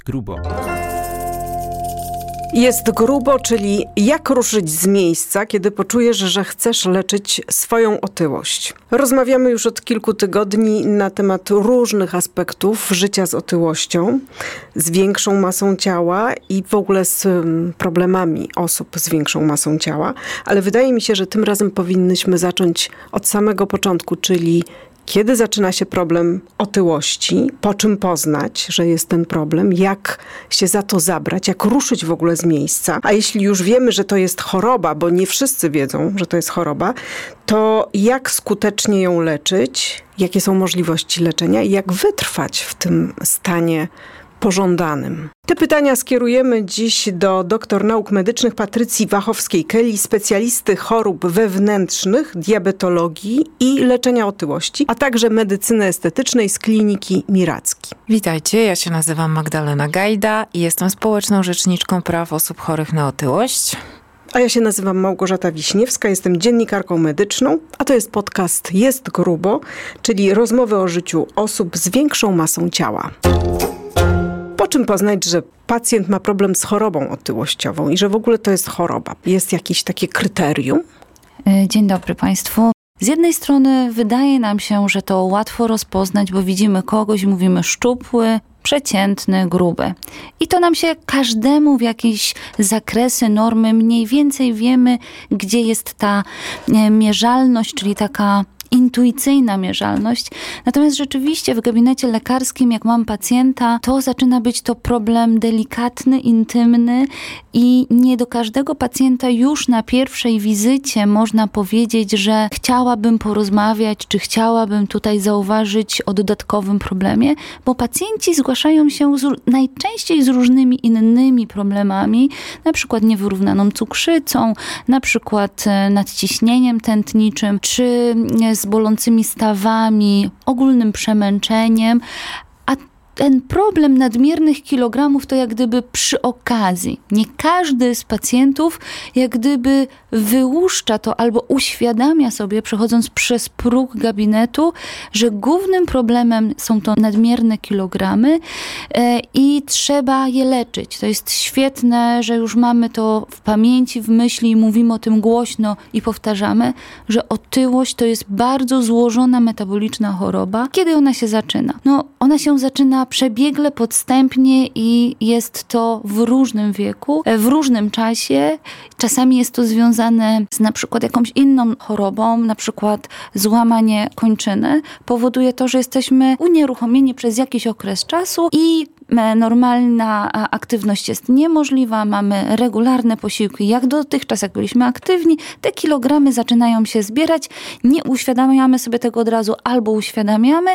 Jest grubo. Jest grubo, czyli jak ruszyć z miejsca, kiedy poczujesz, że chcesz leczyć swoją otyłość. Rozmawiamy już od kilku tygodni na temat różnych aspektów życia z otyłością, z większą masą ciała i w ogóle z mm, problemami osób z większą masą ciała, ale wydaje mi się, że tym razem powinnyśmy zacząć od samego początku, czyli kiedy zaczyna się problem otyłości, po czym poznać, że jest ten problem, jak się za to zabrać, jak ruszyć w ogóle z miejsca. A jeśli już wiemy, że to jest choroba, bo nie wszyscy wiedzą, że to jest choroba, to jak skutecznie ją leczyć, jakie są możliwości leczenia i jak wytrwać w tym stanie pożądanym. Te pytania skierujemy dziś do doktor nauk medycznych Patrycji Wachowskiej-Kelly, specjalisty chorób wewnętrznych, diabetologii i leczenia otyłości, a także medycyny estetycznej z kliniki Miracki. Witajcie, ja się nazywam Magdalena Gajda i jestem społeczną rzeczniczką praw osób chorych na otyłość. A ja się nazywam Małgorzata Wiśniewska, jestem dziennikarką medyczną, a to jest podcast Jest Grubo, czyli rozmowy o życiu osób z większą masą ciała. Czym poznać, że pacjent ma problem z chorobą otyłościową i że w ogóle to jest choroba? Jest jakieś takie kryterium? E, dzień dobry Państwu. Z jednej strony wydaje nam się, że to łatwo rozpoznać, bo widzimy kogoś mówimy szczupły, przeciętny, gruby. I to nam się każdemu w jakieś zakresy, normy mniej więcej wiemy, gdzie jest ta e, mierzalność, czyli taka intuicyjna mierzalność. Natomiast rzeczywiście w gabinecie lekarskim, jak mam pacjenta, to zaczyna być to problem delikatny, intymny i nie do każdego pacjenta już na pierwszej wizycie można powiedzieć, że chciałabym porozmawiać, czy chciałabym tutaj zauważyć o dodatkowym problemie, bo pacjenci zgłaszają się z, najczęściej z różnymi innymi problemami, na przykład niewyrównaną cukrzycą, na przykład e, nadciśnieniem tętniczym, czy z z bolącymi stawami, ogólnym przemęczeniem, ten problem nadmiernych kilogramów to jak gdyby przy okazji. Nie każdy z pacjentów jak gdyby wyłuszcza to albo uświadamia sobie, przechodząc przez próg gabinetu, że głównym problemem są to nadmierne kilogramy e, i trzeba je leczyć. To jest świetne, że już mamy to w pamięci, w myśli i mówimy o tym głośno i powtarzamy, że otyłość to jest bardzo złożona metaboliczna choroba. Kiedy ona się zaczyna? No, ona się zaczyna przebiegle, podstępnie i jest to w różnym wieku, w różnym czasie. Czasami jest to związane z na przykład jakąś inną chorobą, na przykład złamanie kończyny. Powoduje to, że jesteśmy unieruchomieni przez jakiś okres czasu i normalna aktywność jest niemożliwa, mamy regularne posiłki, jak dotychczas, jak byliśmy aktywni, te kilogramy zaczynają się zbierać, nie uświadamiamy sobie tego od razu albo uświadamiamy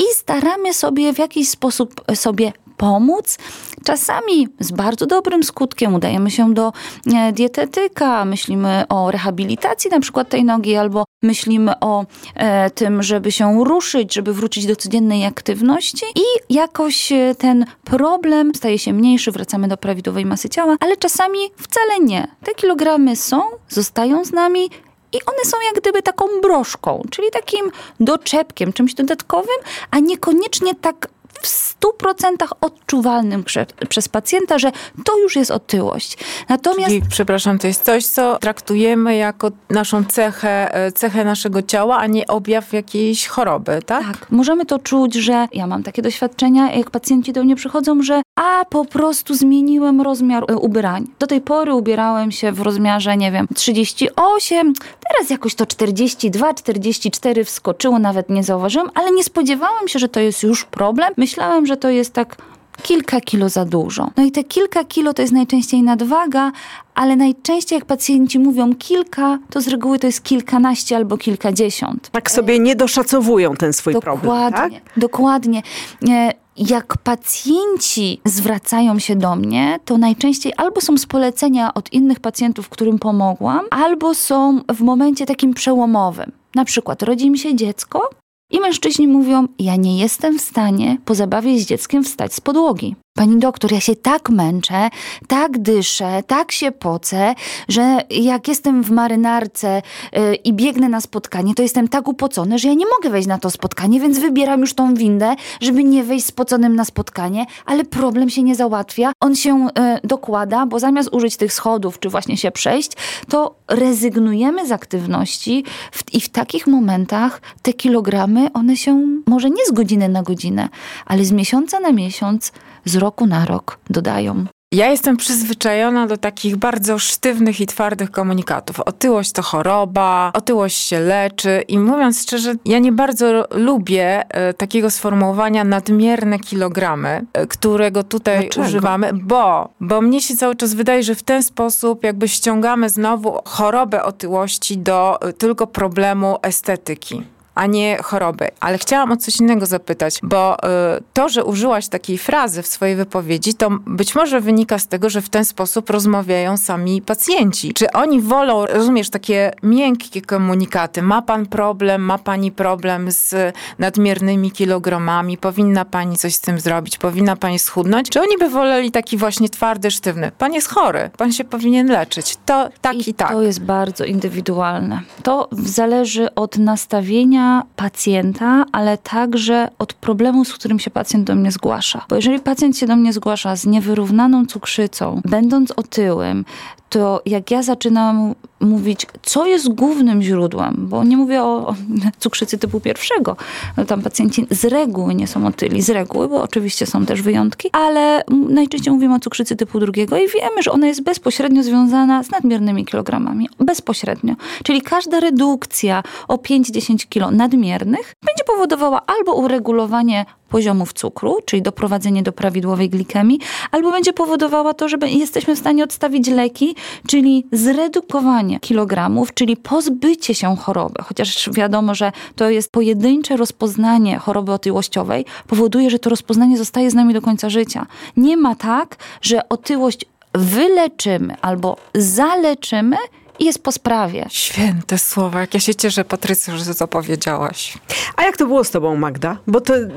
i staramy sobie w jakiś sposób sobie pomóc. Czasami z bardzo dobrym skutkiem udajemy się do e, dietetyka, myślimy o rehabilitacji na przykład tej nogi, albo myślimy o e, tym, żeby się ruszyć, żeby wrócić do codziennej aktywności i jakoś e, ten problem staje się mniejszy, wracamy do prawidłowej masy ciała, ale czasami wcale nie. Te kilogramy są, zostają z nami, i one są jak gdyby taką broszką, czyli takim doczepkiem, czymś dodatkowym, a niekoniecznie tak w 100% odczuwalnym prze, przez pacjenta, że to już jest otyłość. Natomiast... Czyli, przepraszam, to jest coś, co traktujemy jako naszą cechę, e, cechę naszego ciała, a nie objaw jakiejś choroby, tak? Tak. Możemy to czuć, że ja mam takie doświadczenia, jak pacjenci do mnie przychodzą, że a po prostu zmieniłem rozmiar e, ubrań. Do tej pory ubierałem się w rozmiarze, nie wiem, 38, teraz jakoś to 42, 44 wskoczyło, nawet nie zauważyłem, ale nie spodziewałam się, że to jest już problem. Myślałem, że to jest tak kilka kilo za dużo. No i te kilka kilo to jest najczęściej nadwaga, ale najczęściej jak pacjenci mówią kilka, to z reguły to jest kilkanaście albo kilkadziesiąt. Tak sobie nie doszacowują ten swój dokładnie, problem, tak? Dokładnie. E, jak pacjenci zwracają się do mnie, to najczęściej albo są z polecenia od innych pacjentów, którym pomogłam, albo są w momencie takim przełomowym. Na przykład rodzi mi się dziecko i mężczyźni mówią: Ja nie jestem w stanie po zabawie z dzieckiem wstać z podłogi. Pani doktor, ja się tak męczę, tak dyszę, tak się pocę, że jak jestem w marynarce yy, i biegnę na spotkanie, to jestem tak upocony, że ja nie mogę wejść na to spotkanie, więc wybieram już tą windę, żeby nie wejść spoconym na spotkanie, ale problem się nie załatwia. On się yy, dokłada, bo zamiast użyć tych schodów, czy właśnie się przejść, to rezygnujemy z aktywności i w takich momentach te kilogramy, one się może nie z godziny na godzinę, ale z miesiąca na miesiąc, z roku na rok dodają. Ja jestem przyzwyczajona do takich bardzo sztywnych i twardych komunikatów. Otyłość to choroba, otyłość się leczy i mówiąc szczerze, ja nie bardzo lubię e, takiego sformułowania nadmierne kilogramy, e, którego tutaj Dlaczego? używamy, bo, bo mnie się cały czas wydaje, że w ten sposób jakby ściągamy znowu chorobę otyłości do e, tylko problemu estetyki a nie choroby. Ale chciałam o coś innego zapytać, bo y, to, że użyłaś takiej frazy w swojej wypowiedzi, to być może wynika z tego, że w ten sposób rozmawiają sami pacjenci. Czy oni wolą, rozumiesz, takie miękkie komunikaty? Ma pan problem, ma pani problem z nadmiernymi kilogramami, powinna pani coś z tym zrobić, powinna pani schudnąć? Czy oni by woleli taki właśnie twardy, sztywny? Pan jest chory, pan się powinien leczyć. To tak i, i tak. To jest bardzo indywidualne. To zależy od nastawienia pacjenta, ale także od problemu, z którym się pacjent do mnie zgłasza. Bo jeżeli pacjent się do mnie zgłasza z niewyrównaną cukrzycą, będąc otyłym, to jak ja zaczynam mówić, co jest głównym źródłem, bo nie mówię o, cukrzycy typu pierwszego, no tam pacjenci z reguły nie są otyli, z reguły, bo oczywiście są też wyjątki, ale najczęściej mówimy o cukrzycy typu drugiego i wiemy, że ona jest bezpośrednio związana z nadmiernymi kilogramami. Bezpośrednio. Czyli każda redukcja o 5-10 kilo nadmiernych będzie powodowała albo uregulowanie poziomów cukru, czyli doprowadzenie do prawidłowej glikemii, albo będzie powodowała to, że jesteśmy w stanie odstawić leki, czyli zredukowanie kilogramów, czyli pozbycie się choroby. Chociaż wiadomo, że to jest pojedyncze rozpoznanie choroby otyłościowej, powoduje, że to rozpoznanie zostaje z nami do końca życia. Nie ma tak, że otyłość wyleczymy albo zaleczymy i jest po sprawie. Święte słowa, jak ja się cieszę, Patrycja, że to powiedziałaś. A jak to było z tobą, Magda? Bo ty,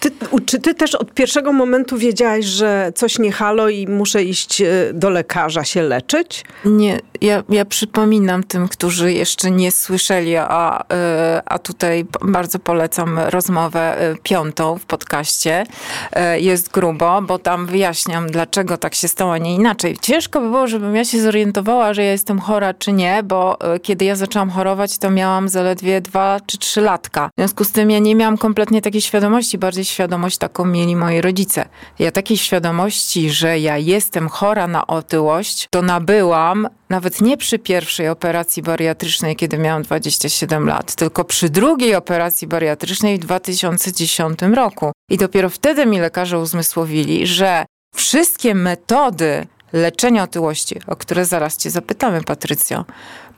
ty, czy ty też od pierwszego momentu wiedziałaś, że coś nie halo i muszę iść e, do lekarza się leczyć? Nie, ja, ja przypominam tym, którzy jeszcze nie słyszeli, a, e, a tutaj bardzo polecam rozmowę piątą w podcaście. Jest grubo, bo tam wyjaśniam, dlaczego tak się stało, a nie inaczej. Ciężko by było, żebym ja się zorientowała, że ja jestem chora czy nie, bo e, kiedy ja zaczęłam chorować, to miałam zaledwie dwa czy trzy latka. W związku z tym ja nie miałam kompletnie takiej świadomości, bardziej świadomość taką mieli moi rodzice. Ja takiej świadomości, że ja jestem chora na otyłość, to nabyłam nawet nie przy pierwszej operacji bariatrycznej, kiedy miałam 27 lat, tylko przy drugiej operacji bariatrycznej w 2010 roku. I dopiero wtedy mi lekarze uzmysłowili, że wszystkie metody leczenia otyłości, o które zaraz cię zapytamy, Patrycjo,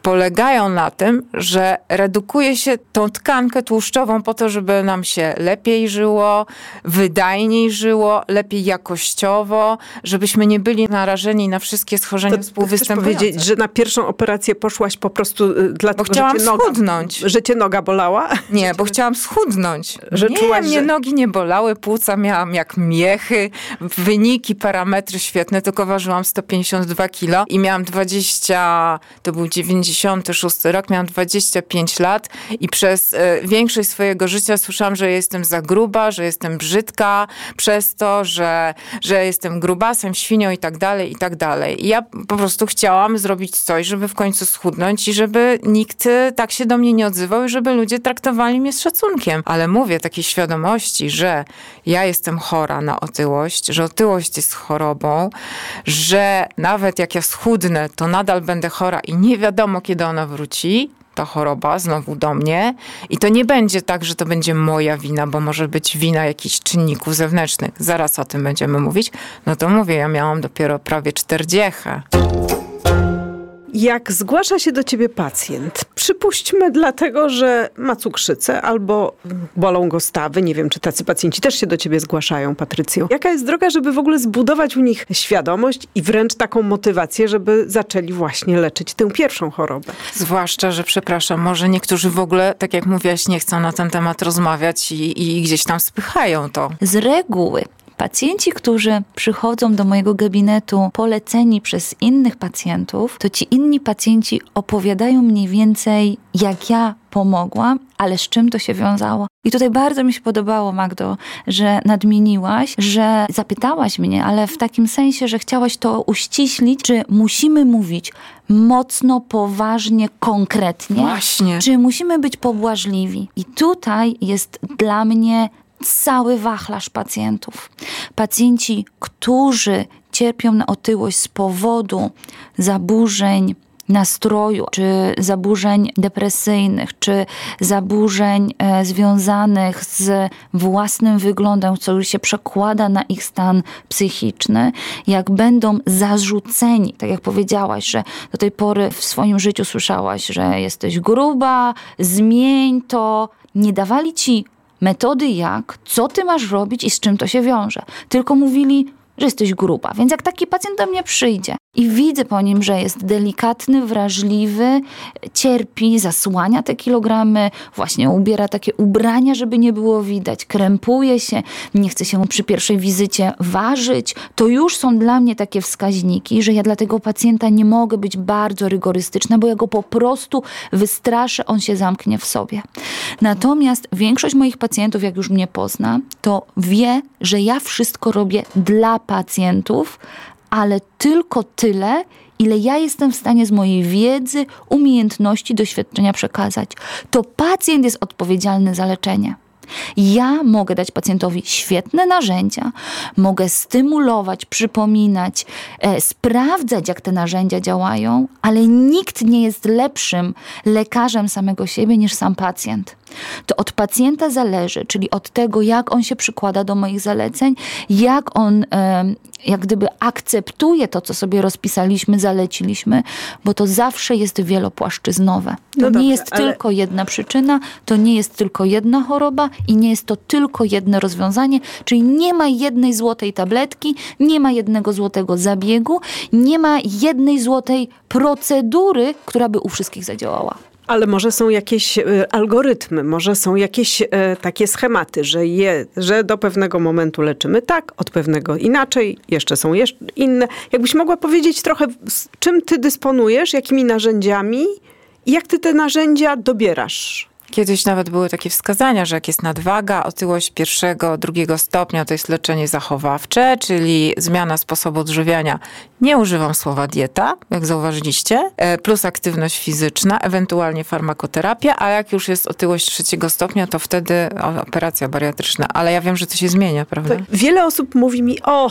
polegają na tym, że redukuje się tą tkankę tłuszczową po to, żeby nam się lepiej żyło, wydajniej żyło, lepiej jakościowo, żebyśmy nie byli narażeni na wszystkie schorzenia to, współwystępujące. powiedzieć, że na pierwszą operację poszłaś po prostu y, dlatego, bo chciałam że noga, schudnąć. Że cię noga bolała? Nie, bo chciałam schudnąć. Że nie, czułaś, mnie że... nogi nie bolały, płuca miałam jak miechy, wyniki, parametry świetne, tylko ważyłam 152 kilo i miałam 20, to był 90 96 rok, miałam 25 lat i przez e, większość swojego życia słyszałam, że jestem za gruba, że jestem brzydka, przez to, że, że jestem grubasem, świnią i tak dalej, i tak dalej. I ja po prostu chciałam zrobić coś, żeby w końcu schudnąć i żeby nikt e, tak się do mnie nie odzywał i żeby ludzie traktowali mnie z szacunkiem. Ale mówię takiej świadomości, że ja jestem chora na otyłość, że otyłość jest chorobą, że nawet jak ja schudnę, to nadal będę chora i nie wiadomo, kiedy ona wróci, ta choroba znowu do mnie i to nie będzie tak, że to będzie moja wina, bo może być wina jakichś czynników zewnętrznych. Zaraz o tym będziemy mówić. No to mówię, ja miałam dopiero prawie 40. Jak zgłasza się do ciebie pacjent, przypuśćmy dlatego, że ma cukrzycę albo bolą go stawy, nie wiem, czy tacy pacjenci też się do ciebie zgłaszają, Patrycjo. Jaka jest droga, żeby w ogóle zbudować u nich świadomość i wręcz taką motywację, żeby zaczęli właśnie leczyć tę pierwszą chorobę? Zwłaszcza, że przepraszam, może niektórzy w ogóle, tak jak mówiłaś, nie chcą na ten temat rozmawiać i, i gdzieś tam spychają to. Z reguły Pacjenci, którzy przychodzą do mojego gabinetu poleceni przez innych pacjentów, to ci inni pacjenci opowiadają mniej więcej, jak ja pomogłam, ale z czym to się wiązało. I tutaj bardzo mi się podobało, Magdo, że nadmieniłaś, że zapytałaś mnie, ale w takim sensie, że chciałaś to uściślić, czy musimy mówić mocno, poważnie, konkretnie, Właśnie. czy musimy być pobłażliwi. I tutaj jest dla mnie cały wachlarz pacjentów. Pacjenci, którzy cierpią na otyłość z powodu zaburzeń nastroju, czy zaburzeń depresyjnych, czy zaburzeń e, związanych z własnym wyglądem, co już się przekłada na ich stan psychiczny, jak będą zarzuceni, tak jak powiedziałaś, że do tej pory w swoim życiu słyszałaś, że jesteś gruba, zmień to, nie dawali ci metody jak, co ty masz robić i z czym to się wiąże. Tylko mówili, że jesteś gruba. Więc jak taki pacjent do mnie przyjdzie i widzę po nim, że jest delikatny, wrażliwy, cierpi, zasłania te kilogramy, właśnie ubiera takie ubrania, żeby nie było widać, krępuje się, nie chce się przy pierwszej wizycie ważyć, to już są dla mnie takie wskaźniki, że ja dla tego pacjenta nie mogę być bardzo rygorystyczna, bo ja go po prostu wystraszę, on się zamknie w sobie. Natomiast większość moich pacjentów, jak już mnie pozna, to wie, że ja wszystko robię dla pacjentów, ale tylko tyle, ile ja jestem w stanie z mojej wiedzy, umiejętności, doświadczenia przekazać. To pacjent jest odpowiedzialny za leczenie. Ja mogę dać pacjentowi świetne narzędzia, mogę stymulować, przypominać, e, sprawdzać, jak te narzędzia działają, ale nikt nie jest lepszym lekarzem samego siebie niż sam pacjent. To od pacjenta zależy, czyli od tego, jak on się przykłada do moich zaleceń, jak on e, jak gdyby akceptuje to, co sobie rozpisaliśmy, zaleciliśmy, bo to zawsze jest wielopłaszczyznowe. To No nie dobrze, jest ale- tylko jedna przyczyna, to nie jest tylko jedna choroba i nie jest to tylko jedno rozwiązanie, czyli nie ma jednej złotej tabletki, nie ma jednego złotego zabiegu, nie ma jednej złotej procedury, która by u wszystkich zadziałała. Ale może są jakieś e, algorytmy, może są jakieś e, takie schematy, że, je, że do pewnego momentu leczymy tak, od pewnego inaczej, jeszcze są jeszcze inne. Jakbyś mogła powiedzieć trochę, czym ty dysponujesz, jakimi narzędziami i jak ty te narzędzia dobierasz? Kiedyś nawet były takie wskazania, że jak jest nadwaga, otyłość pierwszego, drugiego stopnia, to jest leczenie zachowawcze, czyli zmiana sposobu odżywiania. Nie używam słowa dieta, jak zauważyliście, e, plus aktywność fizyczna, ewentualnie farmakoterapia, a jak już jest otyłość trzeciego stopnia, to wtedy operacja bariatryczna. Ale ja wiem, że to się zmienia, prawda? To wiele osób mówi mi, o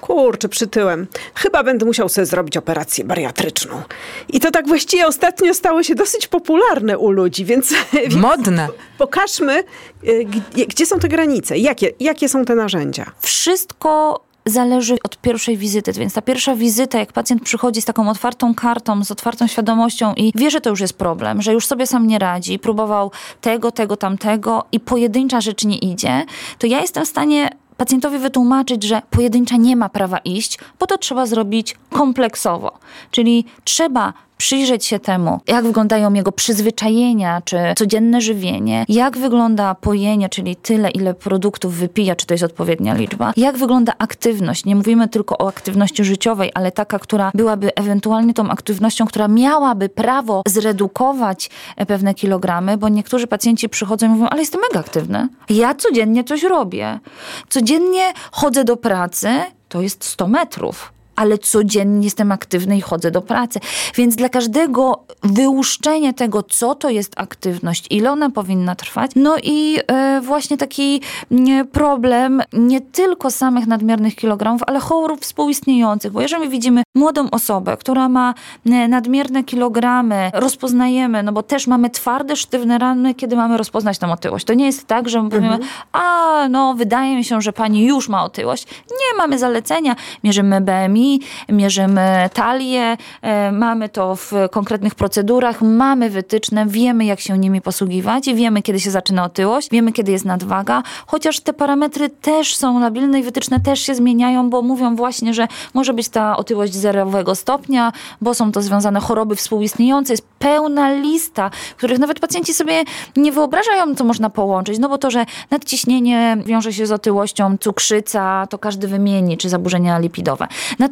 kurczę, przytyłem, chyba będę musiał sobie zrobić operację bariatryczną. I to tak właściwie ostatnio stało się dosyć popularne u ludzi, więc, więc Modne. pokażmy, y, gdzie, gdzie są te granice, jakie, jakie są te narzędzia. Wszystko zależy od pierwszej wizyty, więc ta pierwsza wizyta, jak pacjent przychodzi z taką otwartą kartą, z otwartą świadomością i wie, że to już jest problem, że już sobie sam nie radzi, próbował tego, tego, tamtego i pojedyncza rzecz nie idzie, to ja jestem w stanie pacjentowi wytłumaczyć, że pojedyncza nie ma prawa iść, bo to trzeba zrobić kompleksowo. Czyli trzeba przyjrzeć się temu, jak wyglądają jego przyzwyczajenia, czy codzienne żywienie, jak wygląda pojenie, czyli tyle, ile produktów wypija, czy to jest odpowiednia liczba, jak wygląda aktywność. Nie mówimy tylko o aktywności życiowej, ale taka, która byłaby ewentualnie tą aktywnością, która miałaby prawo zredukować e, pewne kilogramy, bo niektórzy pacjenci przychodzą i mówią, ale jestem mega aktywny. Ja codziennie coś robię. Codziennie chodzę do pracy, to jest 100 metrów ale codziennie jestem aktywny i chodzę do pracy. Więc dla każdego wyłuszczenie tego, co to jest aktywność, ile ona powinna trwać, no i e, właśnie taki nie, problem nie tylko samych nadmiernych kilogramów, ale chorób współistniejących, bo jeżeli widzimy młodą osobę, która ma e, nadmierne kilogramy, rozpoznajemy, no bo też mamy twarde, sztywne rany, kiedy mamy rozpoznać tą otyłość. To nie jest tak, że mówimy, a no wydaje mi się, że pani już ma otyłość. Nie, mamy zalecenia, mierzymy BMI, BMI, mierzymy talię, e, mamy to w konkretnych procedurach, mamy wytyczne, wiemy jak się nimi posługiwać wiemy kiedy się zaczyna otyłość, wiemy kiedy jest nadwaga, chociaż te parametry też są labilne i wytyczne też się zmieniają, bo mówią właśnie, że może być ta otyłość zerowego stopnia, bo są to związane choroby współistniejące, jest pełna lista, których nawet pacjenci sobie nie wyobrażają, co można połączyć, no bo to, że nadciśnienie wiąże się z otyłością, cukrzyca, to każdy wymieni, czy zaburzenia lipidowe. Natomiast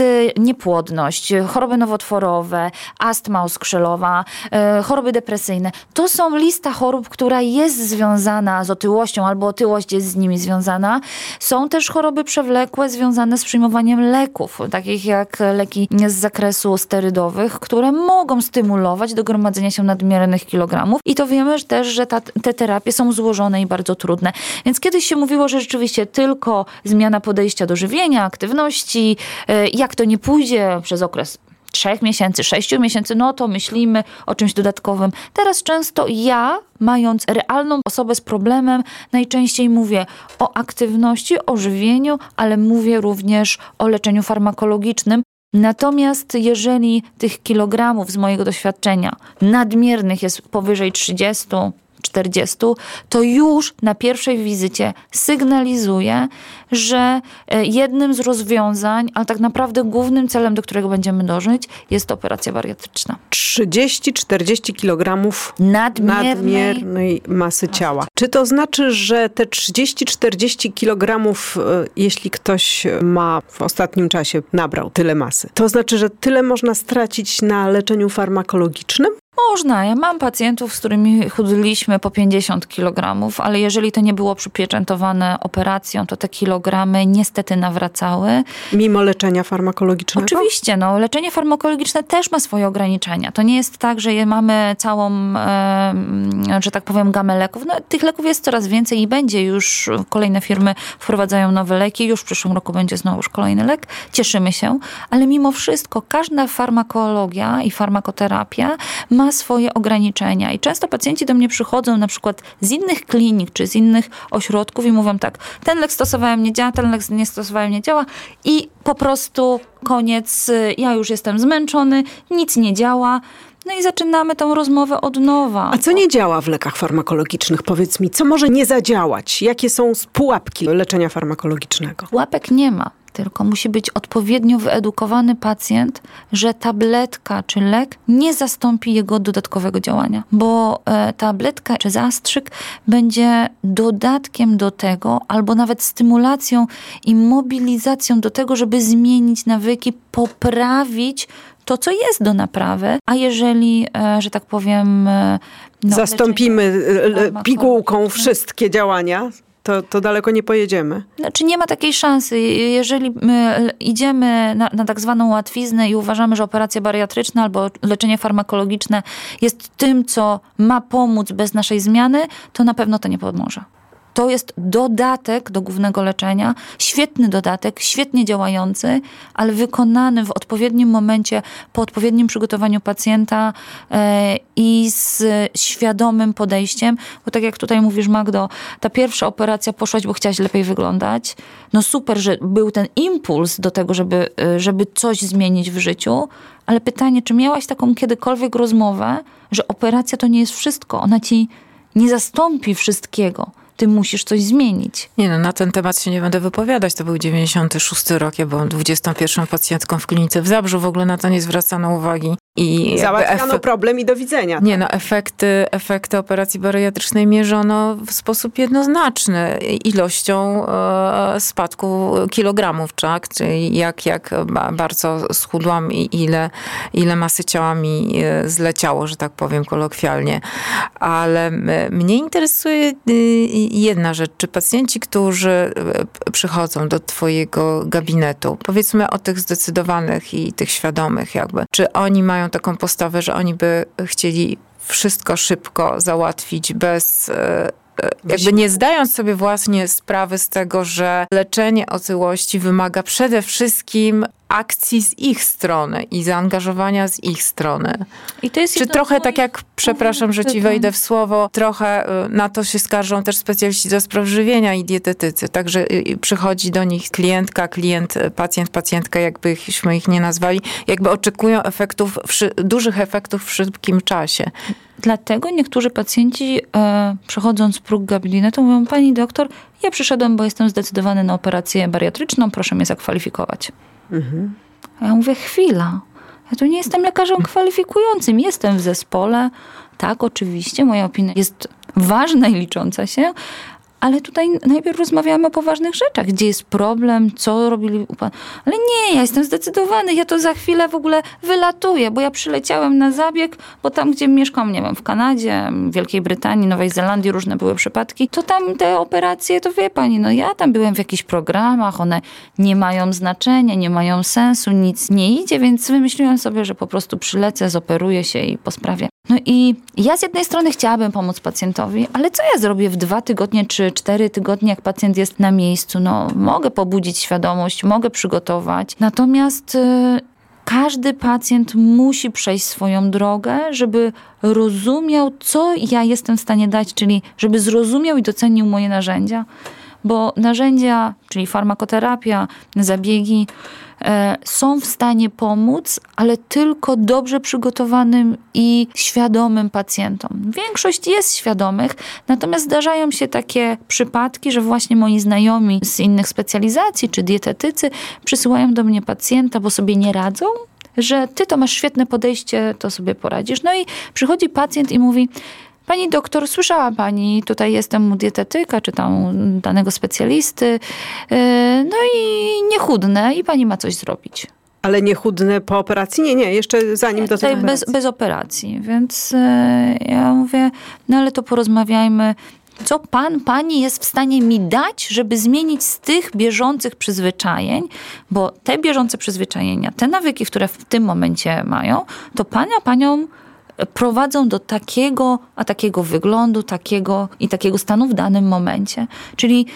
y, niepłodność, choroby nowotworowe, astma oskrzelowa, y, choroby depresyjne, to są lista chorób, która jest związana z otyłością albo otyłość jest z nimi związana. Są też choroby przewlekłe związane z przyjmowaniem leków, takich jak leki z zakresu sterydowych, które mogą stymulować do gromadzenia się nadmiernych kilogramów i to wiemy też, że ta, te terapie są złożone i bardzo trudne. Więc kiedyś się mówiło, że rzeczywiście tylko zmiana podejścia do żywienia, aktywności, jak to nie pójdzie przez okres trzech miesięcy, sześciu miesięcy, no to myślimy o czymś dodatkowym. Teraz często ja, mając realną osobę z problemem, najczęściej mówię o aktywności, o żywieniu, ale mówię również o leczeniu farmakologicznym. Natomiast jeżeli tych kilogramów z mojego doświadczenia nadmiernych jest powyżej 30, 40, to już na pierwszej wizycie sygnalizuje, że e, jednym z rozwiązań, ale tak naprawdę głównym celem, do którego będziemy dążyć, jest operacja bariatryczna. 30-40 kg nadmiernej, nadmiernej masy ciała. Czy to znaczy, że te 30-40 kg, e, jeśli ktoś ma w ostatnim czasie nabrał tyle masy, to znaczy, że tyle można stracić na leczeniu farmakologicznym? Można. Ja mam pacjentów, z którymi chudliśmy po 50 kg, ale jeżeli to nie było przypieczętowane operacją, to te kilogramy niestety nawracały. Mimo leczenia farmakologicznego? Oczywiście. No, leczenie farmakologiczne też ma swoje ograniczenia. To nie jest tak, że mamy całą, że tak powiem, gamę leków. No, tych leków jest coraz więcej i będzie już. Kolejne firmy wprowadzają nowe leki. Już w przyszłym roku będzie znowu kolejny lek. Cieszymy się. Ale mimo wszystko każda farmakologia i farmakoterapia ma ma swoje ograniczenia. I często pacjenci do mnie przychodzą na przykład z innych klinik czy z innych ośrodków i mówią tak, ten lek stosowałem nie działa, ten lek nie stosowałem nie działa i po prostu koniec, ja już jestem zmęczony, nic nie działa. No i zaczynamy tą rozmowę od nowa. A co nie działa w lekach farmakologicznych? Powiedz mi, co może nie zadziałać? Jakie są pułapki leczenia farmakologicznego? Pułapek nie ma tylko musi być odpowiednio wyedukowany pacjent, że tabletka czy lek nie zastąpi jego dodatkowego działania, bo e, tabletka czy zastrzyk będzie dodatkiem do tego, albo nawet stymulacją i mobilizacją do tego, żeby zmienić nawyki, poprawić to, co jest do naprawy, a jeżeli, e, że tak powiem, e, no, zastąpimy pigułką wszystkie działania, to, to daleko nie pojedziemy. Znaczy nie ma takiej szansy. Jeżeli my idziemy na, na tak zwaną łatwiznę i uważamy, że operacja bariatryczna albo leczenie farmakologiczne jest tym, co ma pomóc bez naszej zmiany, to na pewno to nie pomoże. To jest dodatek do głównego leczenia, świetny dodatek, świetnie działający, ale wykonany w odpowiednim momencie, po odpowiednim przygotowaniu pacjenta e, i z świadomym podejściem, bo tak jak tutaj mówisz, Magdo, ta pierwsza operacja poszłaś, bo chciałaś lepiej wyglądać. No super, że był ten impuls do tego, żeby, e, żeby coś zmienić w życiu, ale pytanie, czy miałaś taką kiedykolwiek rozmowę, że operacja to nie jest wszystko, ona ci nie zastąpi wszystkiego ty musisz coś zmienić. Nie no, na ten temat się nie będę wypowiadać. To był 96 rok, ja byłam 21 pacjentką w klinice w Zabrzu, w ogóle na to nie zwracano uwagi. I Załatwiano problem i do widzenia. Nie no, efekty, efekty operacji bariatrycznej mierzono w sposób jednoznaczny ilością e, spadku kilogramów, tak? Czyli jak, jak bardzo schudłam i ile, ile masy ciała mi e, zleciało, że tak powiem kolokwialnie. Ale mnie interesuje y, jedna rzecz. Czy pacjenci, którzy e, przychodzą do twojego gabinetu, powiedzmy o tych zdecydowanych i tych świadomych jakby, czy oni mają mają taką postawę, że oni by chcieli wszystko szybko załatwić bez e, e, jakby nie zdając sobie właśnie sprawy z tego, że leczenie otyłości wymaga przede wszystkim akcji z ich strony i zaangażowania z ich strony. I to jest Czy trochę tak jak, przepraszam, że ci wejdę w słowo, trochę y, na to się skarżą też specjaliści do spraw żywienia i dietetycy. Także y, y, przychodzi do nich klientka, klient, pacjent, pacjentka, jakbyśmy ich nie nazwali, jakby oczekują efektów, dużych efektów w szybkim czasie. Dlatego niektórzy pacjenci, e, przechodząc próg gabinetu, mówią: Pani doktor, ja przyszedłem, bo jestem zdecydowany na operację bariatryczną, proszę mnie zakwalifikować. Mhm. Ja mówię, chwila. Ja tu nie jestem lekarzem kwalifikującym. Jestem w zespole. Tak, oczywiście, moja opinia jest ważna i licząca się, ale tutaj najpierw rozmawiamy o poważnych rzeczach. Gdzie jest problem, co robili u pan. Ale nie, ja jestem zdecydowany, ja to za chwilę w ogóle wylatuję, bo ja przyleciałem na zabieg, bo tam, gdzie mieszkam, nie wiem, w Kanadzie, Wielkiej Brytanii, Nowej Zelandii, różne były przypadki, to tam te operacje, to wie pani, no ja tam byłem w jakichś programach, one nie mają znaczenia, nie mają sensu, nic nie idzie, więc wymyśliłem sobie, że po prostu przylecę, zoperuję się i po sprawie. No i ja z jednej strony chciałabym pomóc pacjentowi, ale co ja zrobię w dwa tygodnie czy cztery tygodnie, jak pacjent jest na miejscu? No, mogę pobudzić świadomość, mogę przygotować. Natomiast y, każdy pacjent musi przejść swoją drogę, żeby rozumiał, co ja jestem w stanie dać, czyli żeby zrozumiał i docenił moje narzędzia. Bo narzędzia, czyli farmakoterapia, zabiegi, E, są w stanie pomóc, ale tylko dobrze przygotowanym i świadomym pacjentom. Większość jest świadomych, natomiast zdarzają się takie przypadki, że właśnie moi znajomi z innych specjalizacji czy dietetycy przysyłają do mnie pacjenta, bo sobie nie radzą, że ty to masz świetne podejście, to sobie poradzisz. No i przychodzi pacjent i mówi: Pani doktor, słyszała pani, tutaj jestem u dietetyka, czy tam danego specjalisty, e, no i niechudne i pani ma coś zrobić. Ale niechudne po operacji? Nie, nie, jeszcze zanim do tego. Bez, bez operacji, więc e, ja mówię, no ale to porozmawiajmy, co pan, pani jest w stanie mi dać, żeby zmienić z tych bieżących przyzwyczajeń, bo te bieżące przyzwyczajenia, te nawyki, które w tym momencie mają, to pana, panią prowadzą do takiego, a takiego wyglądu, takiego i takiego stanu w danym momencie. Czyli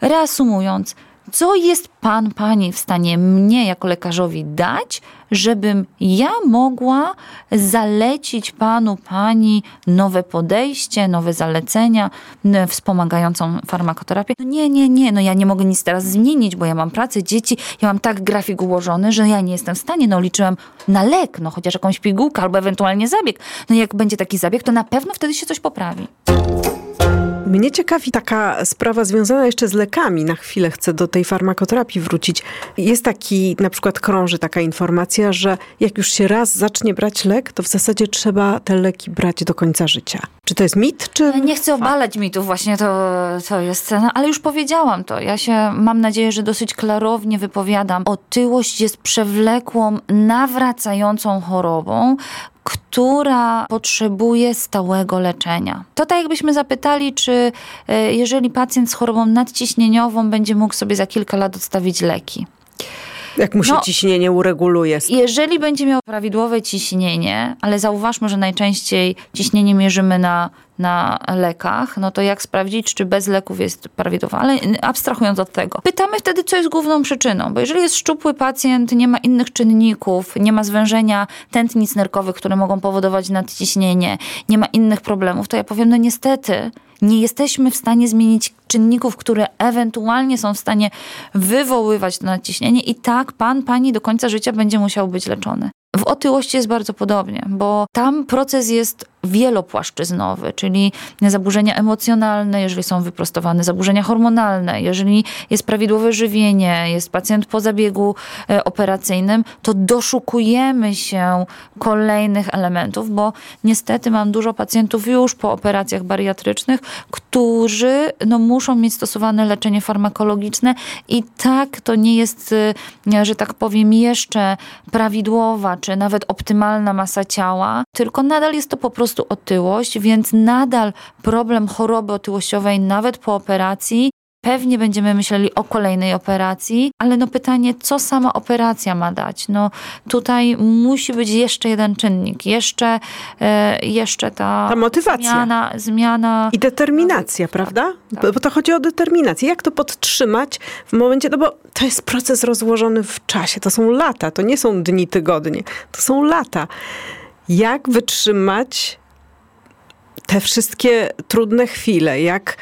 reasumując, co jest pan, pani w stanie mnie jako lekarzowi dać, żebym ja mogła zalecić panu, pani nowe podejście, nowe zalecenia, wspomagającą farmakoterapię. No nie, nie, nie, no ja nie mogę nic teraz zmienić, bo ja mam pracę, dzieci, ja mam tak grafik ułożony, że ja nie jestem w stanie, no liczyłem na lek, no chociaż jakąś pigułkę albo ewentualnie zabieg. No jak będzie taki zabieg, to na pewno wtedy się coś poprawi. Mnie ciekawi taka sprawa związana jeszcze z lekami. Na chwilę chcę do tej farmakoterapii wrócić. Jest taki, na przykład krąży taka informacja, że jak już się raz zacznie brać lek, to w zasadzie trzeba te leki brać do końca życia. Czy to jest mit, czy... Nie chcę obalać mitów, właśnie to, to jest, no, ale już powiedziałam to. Ja się, mam nadzieję, że dosyć klarownie wypowiadam. Otyłość jest przewlekłą, nawracającą chorobą, która potrzebuje stałego leczenia. To tak jakbyśmy zapytali, czy e, jeżeli pacjent z chorobą nadciśnieniową będzie mógł sobie za kilka lat odstawić leki. Jak mu się no, ciśnienie ureguluje? Jeżeli będzie miał prawidłowe ciśnienie, ale zauważmy, że najczęściej ciśnienie mierzymy na, na lekach, no to jak sprawdzić, czy bez leków jest prawidłowe? Ale abstrahując od tego, pytamy wtedy, co jest główną przyczyną, bo jeżeli jest szczupły pacjent, nie ma innych czynników, nie ma zwężenia tętnic nerkowych, które mogą powodować nadciśnienie, nie ma innych problemów, to ja powiem, no niestety, nie jesteśmy w stanie zmienić czynników, które ewentualnie są w stanie wywoływać to nadciśnienie i tak pan, pani do końca życia będzie musiał być leczony. W otyłości jest bardzo podobnie, bo tam proces jest wielopłaszczyznowy, czyli zaburzenia emocjonalne, jeżeli są wyprostowane, zaburzenia hormonalne, jeżeli jest prawidłowe żywienie, jest pacjent po zabiegu e, operacyjnym, to doszukujemy się kolejnych elementów, bo niestety mam dużo pacjentów już po operacjach bariatrycznych, którzy no, muszą mieć stosowane leczenie farmakologiczne i tak to nie jest, e, że tak powiem, jeszcze prawidłowa czy nawet optymalna masa ciała, tylko nadal jest to po prostu otyłość, więc nadal problem choroby otyłościowej nawet po operacji Pewnie będziemy myśleli o kolejnej operacji, ale no pytanie, co sama operacja ma dać? No tutaj musi być jeszcze jeden czynnik, jeszcze, e, jeszcze ta, ta motywacja. Zmiana, zmiana. I determinacja, prawda? Tak. Bo to chodzi o determinację. Jak to podtrzymać w momencie, no bo to jest proces rozłożony w czasie. To są lata, to nie są dni, tygodnie. To są lata. Jak wytrzymać te wszystkie trudne chwile? Jak,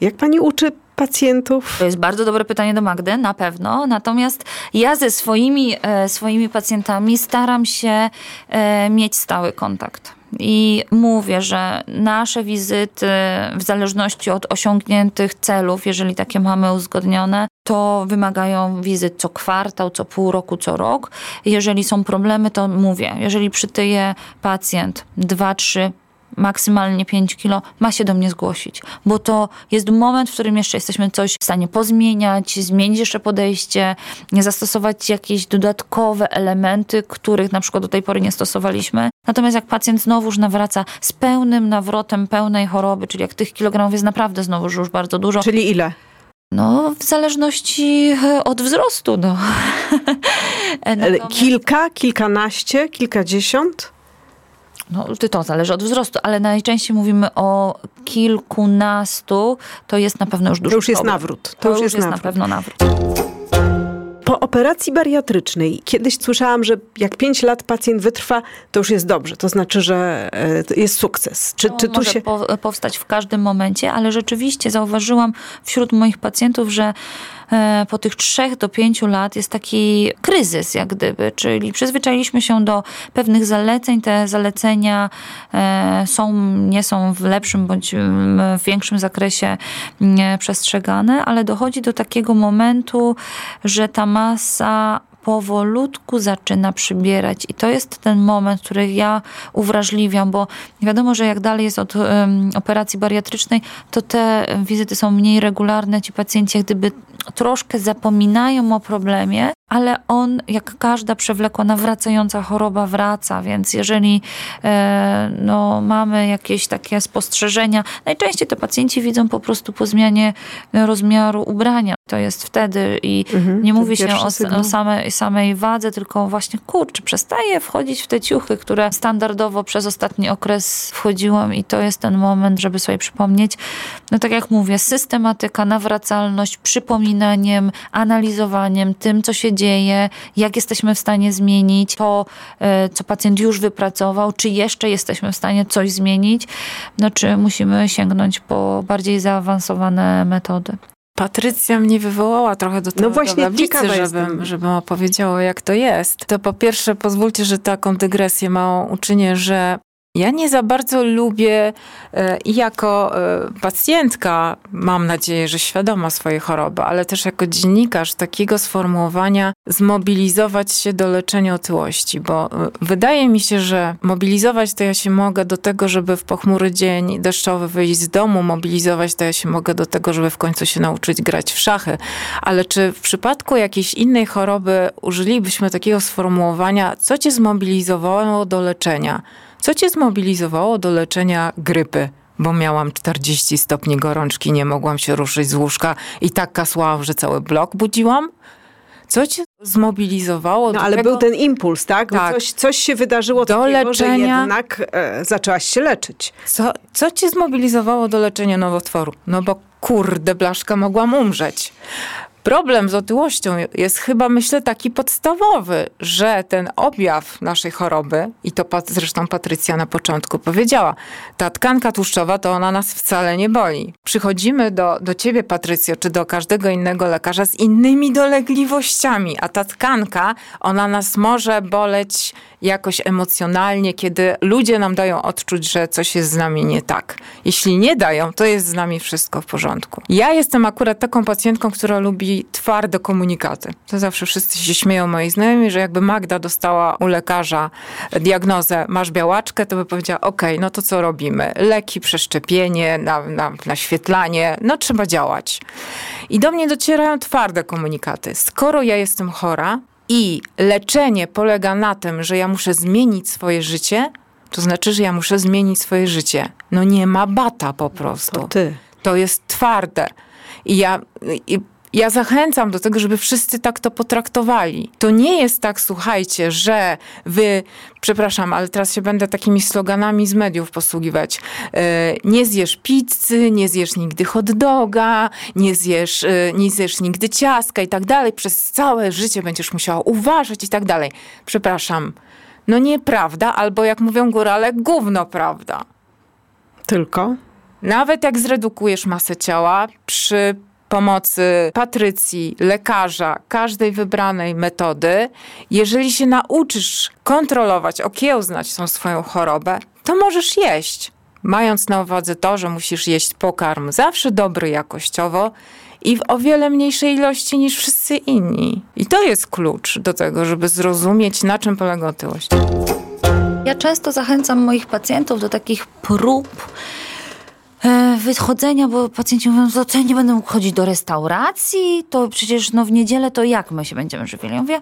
jak pani uczy pacjentów? To jest bardzo dobre pytanie do Magdy, na pewno. Natomiast ja ze swoimi, e, swoimi pacjentami staram się e, mieć stały kontakt. I mówię, że nasze wizyty, w zależności od osiągniętych celów, jeżeli takie mamy uzgodnione, to wymagają wizyt co kwartał, co pół roku, co rok. Jeżeli są problemy, to mówię, jeżeli przytyje pacjent 2-3 maksymalnie 5 kilo, ma się do mnie zgłosić, bo to jest moment, w którym jeszcze jesteśmy coś w stanie pozmieniać, zmienić jeszcze podejście, zastosować jakieś dodatkowe elementy, których na przykład do tej pory nie stosowaliśmy. Natomiast jak pacjent znowuż nawraca z pełnym nawrotem pełnej choroby, czyli jak tych kilogramów jest naprawdę znowuż już bardzo dużo. Czyli ile? No, w zależności e, od wzrostu. No. Natomiast... Kilka, kilkanaście, kilkadziesiąt? No, to zależy od wzrostu, ale najczęściej mówimy o kilkunastu, to jest na pewno już duży To już jest problem. nawrót. To, to już jest, jest nawrót. na pewno nawrót. Po operacji bariatrycznej kiedyś słyszałam, że jak 5 lat pacjent wytrwa, to już jest dobrze. To znaczy, że e, jest sukces. Czy, czy tu może się... powstać w każdym momencie, ale rzeczywiście zauważyłam wśród moich pacjentów, że po tych trzech do pięciu lat jest taki kryzys, jak gdyby, czyli przyzwyczailiśmy się do pewnych zaleceń, te zalecenia e, są, nie są w lepszym bądź w większym zakresie przestrzegane, ale dochodzi do takiego momentu, że ta masa powolutku zaczyna przybierać. I to jest ten moment, który ja uwrażliwiam, bo wiadomo, że jak dalej jest od um, operacji bariatrycznej, to te wizyty są mniej regularne. Ci pacjenci jak gdyby troszkę zapominają o problemie, ale on, jak każda przewlekła, nawracająca choroba, wraca, więc jeżeli e, no, mamy jakieś takie spostrzeżenia, najczęściej to pacjenci widzą po prostu po zmianie rozmiaru ubrania. To jest wtedy i mhm, nie mówi się o, o samej, samej wadze, tylko właśnie kurczę, przestaje wchodzić w te ciuchy, które standardowo przez ostatni okres wchodziłam i to jest ten moment, żeby sobie przypomnieć. No tak jak mówię, systematyka, nawracalność, przypominaniem, analizowaniem tym, co się dzieje, jak jesteśmy w stanie zmienić to, e, co pacjent już wypracował, czy jeszcze jesteśmy w stanie coś zmienić, no czy musimy sięgnąć po bardziej zaawansowane metody. Patrycja mnie wywołała trochę do tego no właśnie, tablicy, żebym, żebym opowiedziała, jak to jest. To po pierwsze pozwólcie, że taką dygresję małą uczynię, że ja nie za bardzo lubię e, i jako e, pacjentka, mam nadzieję, że świadoma swojej choroby, ale też jako dziennikarz takiego sformułowania zmobilizować się do leczenia otyłości, bo e, wydaje mi się, że mobilizować to ja się mogę do tego, żeby w pochmury dzień deszczowy wyjść z domu, mobilizować to ja się mogę do tego, żeby w końcu się nauczyć grać w szachy. Ale czy w przypadku jakiejś innej choroby użylibyśmy takiego sformułowania, co cię zmobilizowało do leczenia? Co cię zmobilizowało do leczenia grypy? Bo miałam 40 stopni gorączki, nie mogłam się ruszyć z łóżka i tak kasłałam, że cały blok budziłam? Co cię zmobilizowało no, ale tego? był ten impuls, tak? tak. Coś, coś się wydarzyło do takiego, leczenia, jednak e, zaczęłaś się leczyć. Co, co cię zmobilizowało do leczenia nowotworu? No bo kurde, blaszka, mogłam umrzeć. Problem z otyłością jest chyba, myślę, taki podstawowy, że ten objaw naszej choroby, i to zresztą Patrycja na początku powiedziała, ta tkanka tłuszczowa to ona nas wcale nie boli. Przychodzimy do, do ciebie, Patrycjo, czy do każdego innego lekarza z innymi dolegliwościami, a ta tkanka, ona nas może boleć jakoś emocjonalnie, kiedy ludzie nam dają odczuć, że coś jest z nami nie tak. Jeśli nie dają, to jest z nami wszystko w porządku. Ja jestem akurat taką pacjentką, która lubi twarde komunikaty. To zawsze wszyscy się śmieją moi znajomi, że jakby Magda dostała u lekarza diagnozę masz białaczkę, to by powiedziała ok, no to co robimy? Leki, przeszczepienie, na, na, naświetlanie, no trzeba działać. I do mnie docierają twarde komunikaty. Skoro ja jestem chora, i leczenie polega na tym, że ja muszę zmienić swoje życie, to znaczy, że ja muszę zmienić swoje życie. No nie ma bata po prostu. To ty. To jest twarde. I ja... I ja zachęcam do tego, żeby wszyscy tak to potraktowali. To nie jest tak, słuchajcie, że wy, przepraszam, ale teraz się będę takimi sloganami z mediów posługiwać. E, nie zjesz pizzy, nie zjesz nigdy hot doga, nie zjesz, e, nie zjesz nigdy ciaska i tak dalej. Przez całe życie będziesz musiała uważać i tak dalej. Przepraszam. No nieprawda, albo jak mówią górale, gówno prawda. Tylko? Nawet jak zredukujesz masę ciała przy pomocy Patrycji, lekarza, każdej wybranej metody, jeżeli się nauczysz kontrolować, okiełznać tą swoją chorobę, to możesz jeść. Mając na uwadze to, że musisz jeść pokarm zawsze dobry jakościowo i w o wiele mniejszej ilości niż wszyscy inni. I to jest klucz do tego, żeby zrozumieć, na czym polega otyłość. Ja często zachęcam moich pacjentów do takich prób wychodzenia, bo pacjenci mówią, że co, ja nie będę mógł chodzić do restauracji, to przecież no w niedzielę to jak my się będziemy żywili? Ja mówię,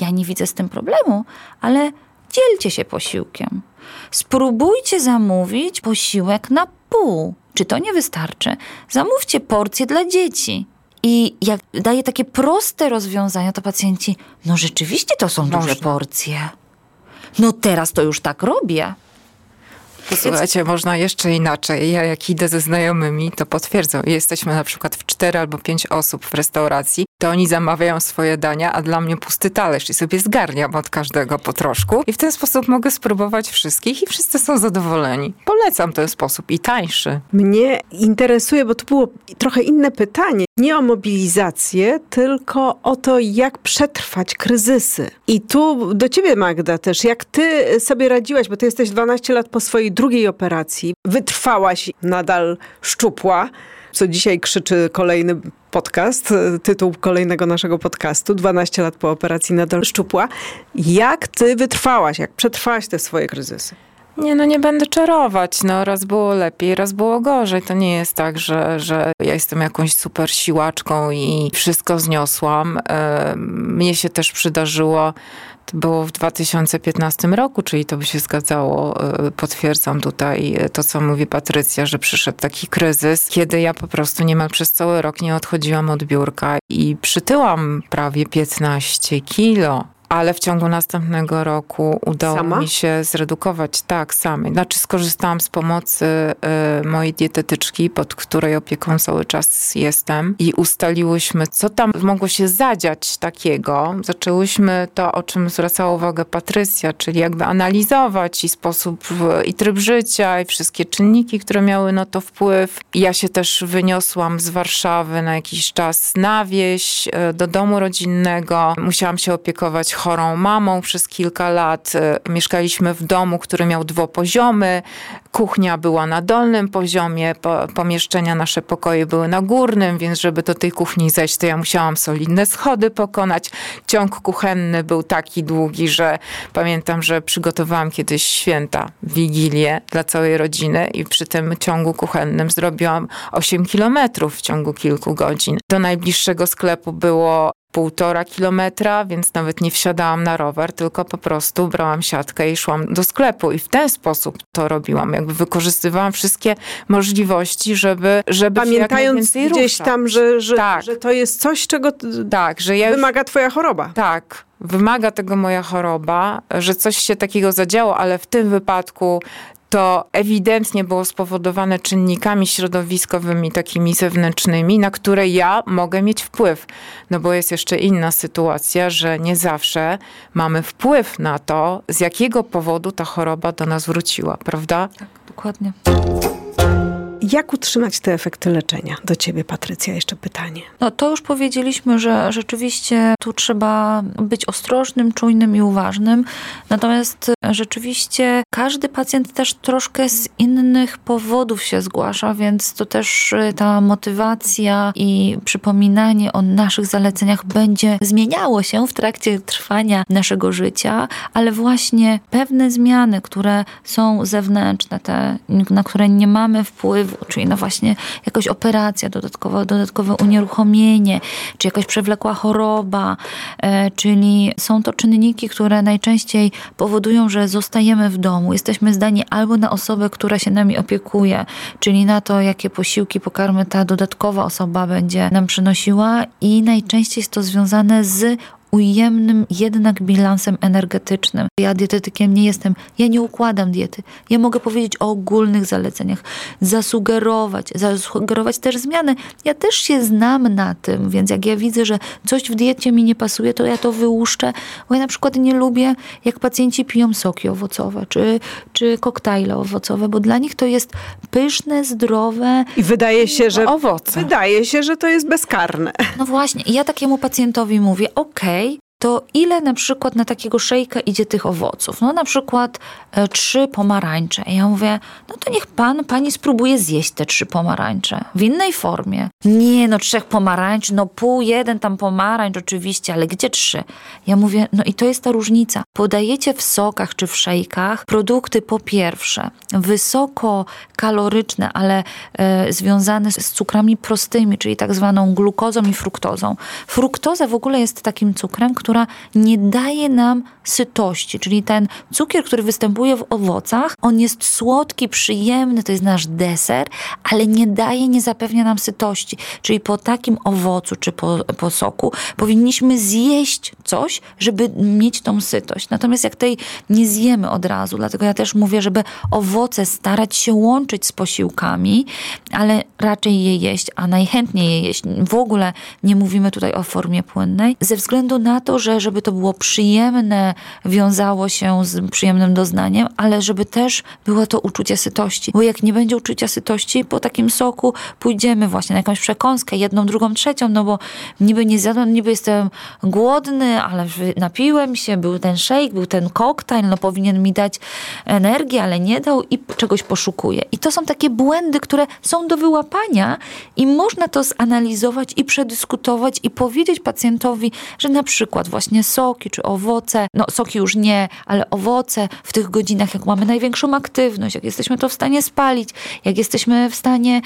ja nie widzę z tym problemu, ale dzielcie się posiłkiem. Spróbujcie zamówić posiłek na pół. Czy to nie wystarczy? Zamówcie porcję dla dzieci. I jak daję takie proste rozwiązania, to pacjenci, no rzeczywiście to są Można. duże porcje. No teraz to już tak robię. Słuchajcie, można jeszcze inaczej. Ja jak idę ze znajomymi, to potwierdzą. Jesteśmy na przykład w cztery albo pięć osób w restauracji, to oni zamawiają swoje dania, a dla mnie pusty talerz i sobie zgarniam od każdego po troszku. I w ten sposób mogę spróbować wszystkich i wszyscy są zadowoleni. Polecam ten sposób i tańszy. Mnie interesuje, bo to było trochę inne pytanie. Nie o mobilizację, tylko o to, jak przetrwać kryzysy. I tu do ciebie, Magda, też, jak ty sobie radziłaś, bo ty jesteś 12 lat po swojej drugiej operacji, wytrwałaś nadal szczupła co dzisiaj krzyczy kolejny podcast, tytuł kolejnego naszego podcastu, 12 lat po operacji nadal szczupła. Jak ty wytrwałaś, jak przetrwałaś te swoje kryzysy? Nie, no nie będę czarować. No raz było lepiej, raz było gorzej. To nie jest tak, że, że ja jestem jakąś super siłaczką i wszystko zniosłam. Mnie się też przydarzyło to było w 2015 roku, czyli to by się zgadzało. E, potwierdzam tutaj to, co mówi Patrycja, że przyszedł taki kryzys, kiedy ja po prostu niemal przez cały rok nie odchodziłam od biurka i przytyłam prawie 15 kilo ale w ciągu następnego roku udało Sama? mi się zredukować tak same. Znaczy skorzystałam z pomocy y, mojej dietetyczki, pod której opieką cały czas jestem i ustaliłyśmy, co tam mogło się zadziać takiego. Zaczęłyśmy to, o czym zwracała uwagę Patrycja, czyli jakby analizować i sposób, i tryb życia, i wszystkie czynniki, które miały na to wpływ. Ja się też wyniosłam z Warszawy na jakiś czas na wieś, y, do domu rodzinnego. Musiałam się opiekować chorą mamą przez kilka lat. E, mieszkaliśmy w domu, który miał dwupoziomy. Kuchnia była na dolnym poziomie, po, pomieszczenia, nasze pokoje były na górnym, więc żeby do tej kuchni zejść, to ja musiałam solidne schody pokonać. Ciąg kuchenny był taki długi, że pamiętam, że przygotowałam kiedyś święta, wigilię dla całej rodziny i przy tym ciągu kuchennym zrobiłam 8 kilometrów w ciągu kilku godzin. Do najbliższego sklepu było półtora kilometra, więc nawet nie wsiadałam na rower, tylko po prostu brałam siatkę i szłam do sklepu i w ten sposób to robiłam. Jakby wykorzystywałam wszystkie możliwości, żeby, żeby Pamiętając gdzieś ruszać. tam, że, że, tak. że to jest coś, czego tak, że ja wymaga twoja choroba. Tak, wymaga tego moja choroba, że coś się takiego zadziało, ale w tym wypadku to ewidentnie było spowodowane czynnikami środowiskowymi, takimi zewnętrznymi, na które ja mogę mieć wpływ. No bo jest jeszcze inna sytuacja, że nie zawsze mamy wpływ na to, z jakiego powodu ta choroba do nas wróciła, prawda? Tak, dokładnie. Jak utrzymać te efekty leczenia? Do ciebie, Patrycja, jeszcze pytanie. No to już powiedzieliśmy, że rzeczywiście tu trzeba być ostrożnym, czujnym i uważnym. Natomiast rzeczywiście każdy pacjent też troszkę z innych powodów się zgłasza, więc to też y, ta motywacja i przypominanie o naszych zaleceniach będzie zmieniało się w trakcie trwania naszego życia, ale właśnie pewne zmiany, które są zewnętrzne, te, na które nie mamy wpływu, czyli no właśnie jakaś operacja dodatkowa, dodatkowe unieruchomienie, czy jakaś przewlekła choroba, e, czyli są to czynniki, które najczęściej powodują, że zostajemy w domu. Jesteśmy zdani albo na osobę, która się nami opiekuje, czyli na to, jakie posiłki, pokarmy ta dodatkowa osoba będzie nam przynosiła i najczęściej jest to związane z ujemnym jednak bilansem energetycznym. Ja dietetykiem nie jestem, ja nie układam diety. Ja mogę powiedzieć o ogólnych zaleceniach, zasugerować, zasugerować też zmiany. Ja też się znam na tym, więc jak ja widzę, że coś w diecie mi nie pasuje, to ja to wyłuszczę, bo ja na przykład nie lubię, jak pacjenci piją soki owocowe, czy, czy koktajle owocowe, bo dla nich to jest pyszne, zdrowe. I wydaje się, że owoce. Wydaje się, że to jest bezkarne. No właśnie, ja takiemu pacjentowi mówię, okej, okay, to ile na przykład na takiego szejka idzie tych owoców? No na przykład e, trzy pomarańcze. I ja mówię, no to niech pan, pani spróbuje zjeść te trzy pomarańcze w innej formie. Nie, no trzech pomarańczy, no pół, jeden tam pomarańcz oczywiście, ale gdzie trzy? Ja mówię, no i to jest ta różnica. Podajecie w sokach czy w szejkach produkty po pierwsze wysoko kaloryczne, ale e, związane z cukrami prostymi, czyli tak zwaną glukozą i fruktozą. Fruktoza w ogóle jest takim cukrem, który która nie daje nam sytości, czyli ten cukier, który występuje w owocach, on jest słodki, przyjemny, to jest nasz deser, ale nie daje, nie zapewnia nam sytości. Czyli po takim owocu czy po, po soku powinniśmy zjeść coś, żeby mieć tą sytość. Natomiast jak tej nie zjemy od razu, dlatego ja też mówię, żeby owoce starać się łączyć z posiłkami, ale raczej je jeść, a najchętniej je jeść. W ogóle nie mówimy tutaj o formie płynnej, ze względu na to, że żeby to było przyjemne, wiązało się z przyjemnym doznaniem, ale żeby też było to uczucie sytości. Bo jak nie będzie uczucia sytości, po takim soku pójdziemy właśnie na jakąś przekąskę, jedną, drugą, trzecią, no bo niby nie zjadłem, niby jestem głodny, ale napiłem się, był ten shake, był ten koktajl, no powinien mi dać energię, ale nie dał i czegoś poszukuję. I to są takie błędy, które są do wyłapania i można to zanalizować i przedyskutować i powiedzieć pacjentowi, że na przykład właśnie soki czy owoce, no soki już nie, ale owoce w tych godzinach, jak mamy największą aktywność, jak jesteśmy to w stanie spalić, jak jesteśmy w stanie,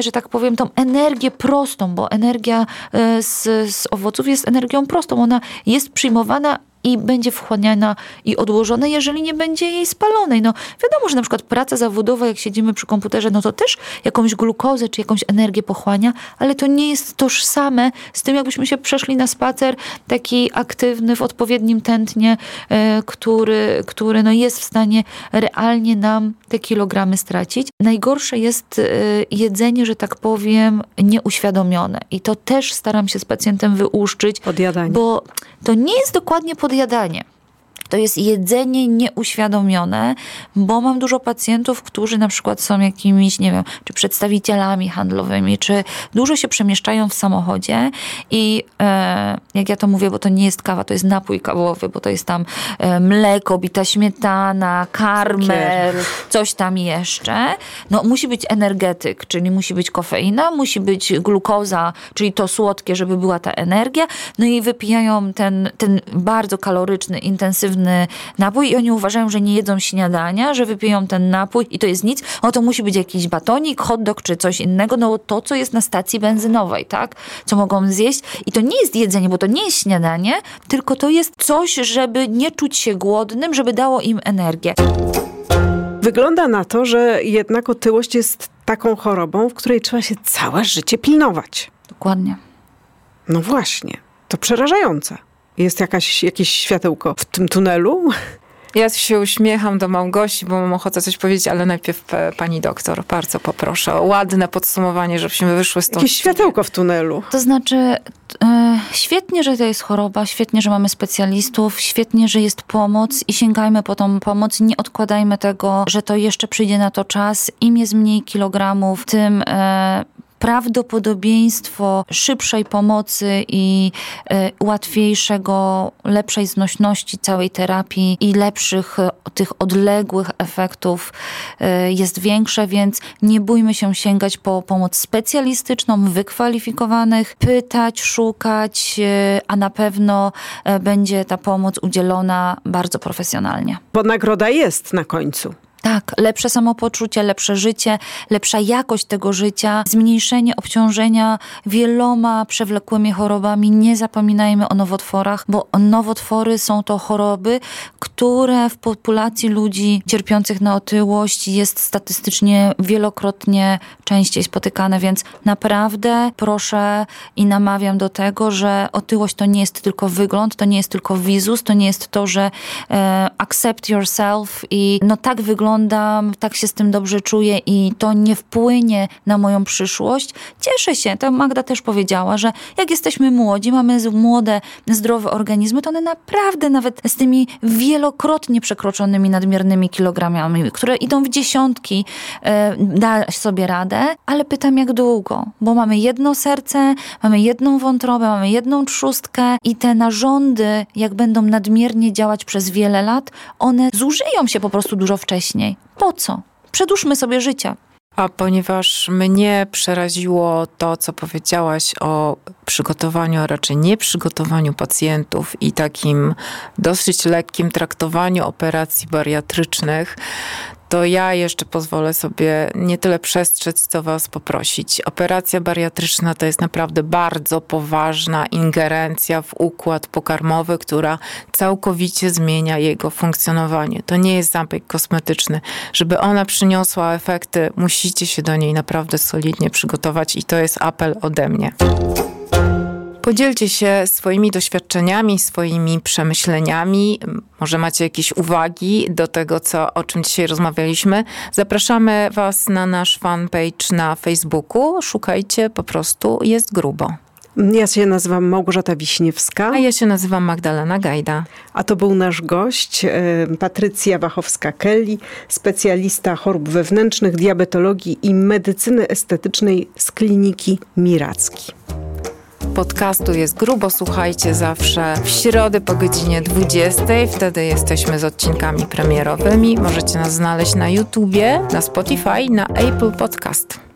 że tak powiem, tą energię prostą, bo energia e, z, z owoców jest energią prostą, ona jest przyjmowana i będzie wchłaniana i odłożona, jeżeli nie będzie jej spalonej. No wiadomo, że na przykład praca zawodowa, jak siedzimy przy komputerze, no to też jakąś glukozę czy jakąś energię pochłania, ale to nie jest tożsame z tym, jakbyśmy się przeszli na spacer taki aktywny, w odpowiednim tętnie, e, który, który no jest w stanie realnie nam te kilogramy stracić. Najgorsze jest e, jedzenie, że tak powiem, nieuświadomione. I to też staram się z pacjentem wyłuszczyć. Podjadanie. Bo to nie jest dokładnie pod podjadanie. To jest jedzenie nieuświadomione, bo mam dużo pacjentów, którzy na przykład są jakimiś, nie wiem, czy przedstawicielami handlowymi, czy dużo się przemieszczają w samochodzie i e, jak ja to mówię, bo to nie jest kawa, to jest napój kawowy, bo to jest tam e, mleko, bita śmietana, karmel, coś tam jeszcze. No musi być energetyk, czyli musi być kofeina, musi być glukoza, czyli to słodkie, żeby była ta energia. No i wypijają ten, ten bardzo kaloryczny, intensywny napój i oni uważają, że nie jedzą śniadania, że wypiją ten napój i to jest nic, no to musi być jakiś batonik, hot dog czy coś innego, no to, co jest na stacji benzynowej, tak? Co mogą zjeść. I to nie jest jedzenie, bo to nie jest śniadanie, tylko to jest coś, żeby nie czuć się głodnym, żeby dało im energię. Wygląda na to, że jednak otyłość jest taką chorobą, w której trzeba się całe życie pilnować. Dokładnie. No właśnie, to przerażające. Jest jakaś, jakieś światełko w tym tunelu? Ja się uśmiecham do Małgosi, bo mam ochotę coś powiedzieć, ale najpierw e, pani doktor, bardzo poproszę o ładne podsumowanie, żebyśmy wyszły stąd. Jakieś światełko w tunelu. To znaczy, e, świetnie, że to jest choroba, świetnie, że mamy specjalistów, świetnie, że jest pomoc i sięgajmy po tą pomoc. Nie odkładajmy tego, że to jeszcze przyjdzie na to czas. Im jest mniej kilogramów, tym e, prawdopodobieństwo szybszej pomocy i e, łatwiejszego, lepszej znośności całej terapii i lepszych e, tych odległych efektów e, jest większe, więc nie bójmy się sięgać po pomoc specjalistyczną, wykwalifikowanych, pytać, szukać, a na pewno będzie ta pomoc udzielona bardzo profesjonalnie. Bo nagroda jest na końcu. Tak, lepsze samopoczucie, lepsze życie, lepsza jakość tego życia, zmniejszenie obciążenia wieloma przewlekłymi chorobami. Nie zapominajmy o nowotworach, bo nowotwory są to choroby, które w populacji ludzi cierpiących na otyłość jest statystycznie wielokrotnie częściej spotykane, więc naprawdę proszę i namawiam do tego, że otyłość to nie jest tylko wygląd, to nie jest tylko wizus, to nie jest to, że e, accept yourself i no tak wyglądam, tak się z tym dobrze czuję i to nie wpłynie na moją przyszłość. Cieszę się, to Magda też powiedziała, że jak jesteśmy młodzi, mamy młode, zdrowe organizmy, to one naprawdę nawet z tymi wielokrotnie przekroczonymi nadmiernymi kilogramami, które idą w dziesiątki, e, da sobie radę, ale pytam jak długo, bo mamy jedno serce, mamy jedną wątrobę, mamy jedną trzustkę i te narządy, jak będą nadmiernie działać przez wiele lat, one zużyją się po prostu dużo wcześniej. Po co? Przedłużmy sobie życie. A ponieważ mnie przeraziło to, co powiedziałaś o przygotowaniu, a raczej nieprzygotowaniu pacjentów i takim dosyć lekkim traktowaniu operacji bariatrycznych, to ja jeszcze pozwolę sobie nie tyle przestrzec, co was poprosić. Operacja bariatryczna to jest naprawdę bardzo poważna ingerencja w układ pokarmowy, która całkowicie zmienia jego funkcjonowanie. To nie jest zabieg kosmetyczny. Żeby ona przyniosła efekty, musicie się do niej naprawdę solidnie przygotować i to jest apel ode mnie. Podzielcie się swoimi doświadczeniami, swoimi przemyśleniami. Może macie jakieś uwagi do tego, co, o czym dzisiaj rozmawialiśmy. Zapraszamy Was na nasz fanpage na Facebooku. Szukajcie po prostu Jest Grubo. Ja się nazywam Małgorzata Wiśniewska. A ja się nazywam Magdalena Gajda. A to był nasz gość, e, Patrycja Wachowska-Kelly, specjalista chorób wewnętrznych, diabetologii i medycyny estetycznej z kliniki Miracki podcastu jest grubo. Słuchajcie zawsze w środę po godzinie 20. Wtedy jesteśmy z odcinkami premierowymi. Możecie nas znaleźć na YouTubie, na Spotify, na Apple Podcast.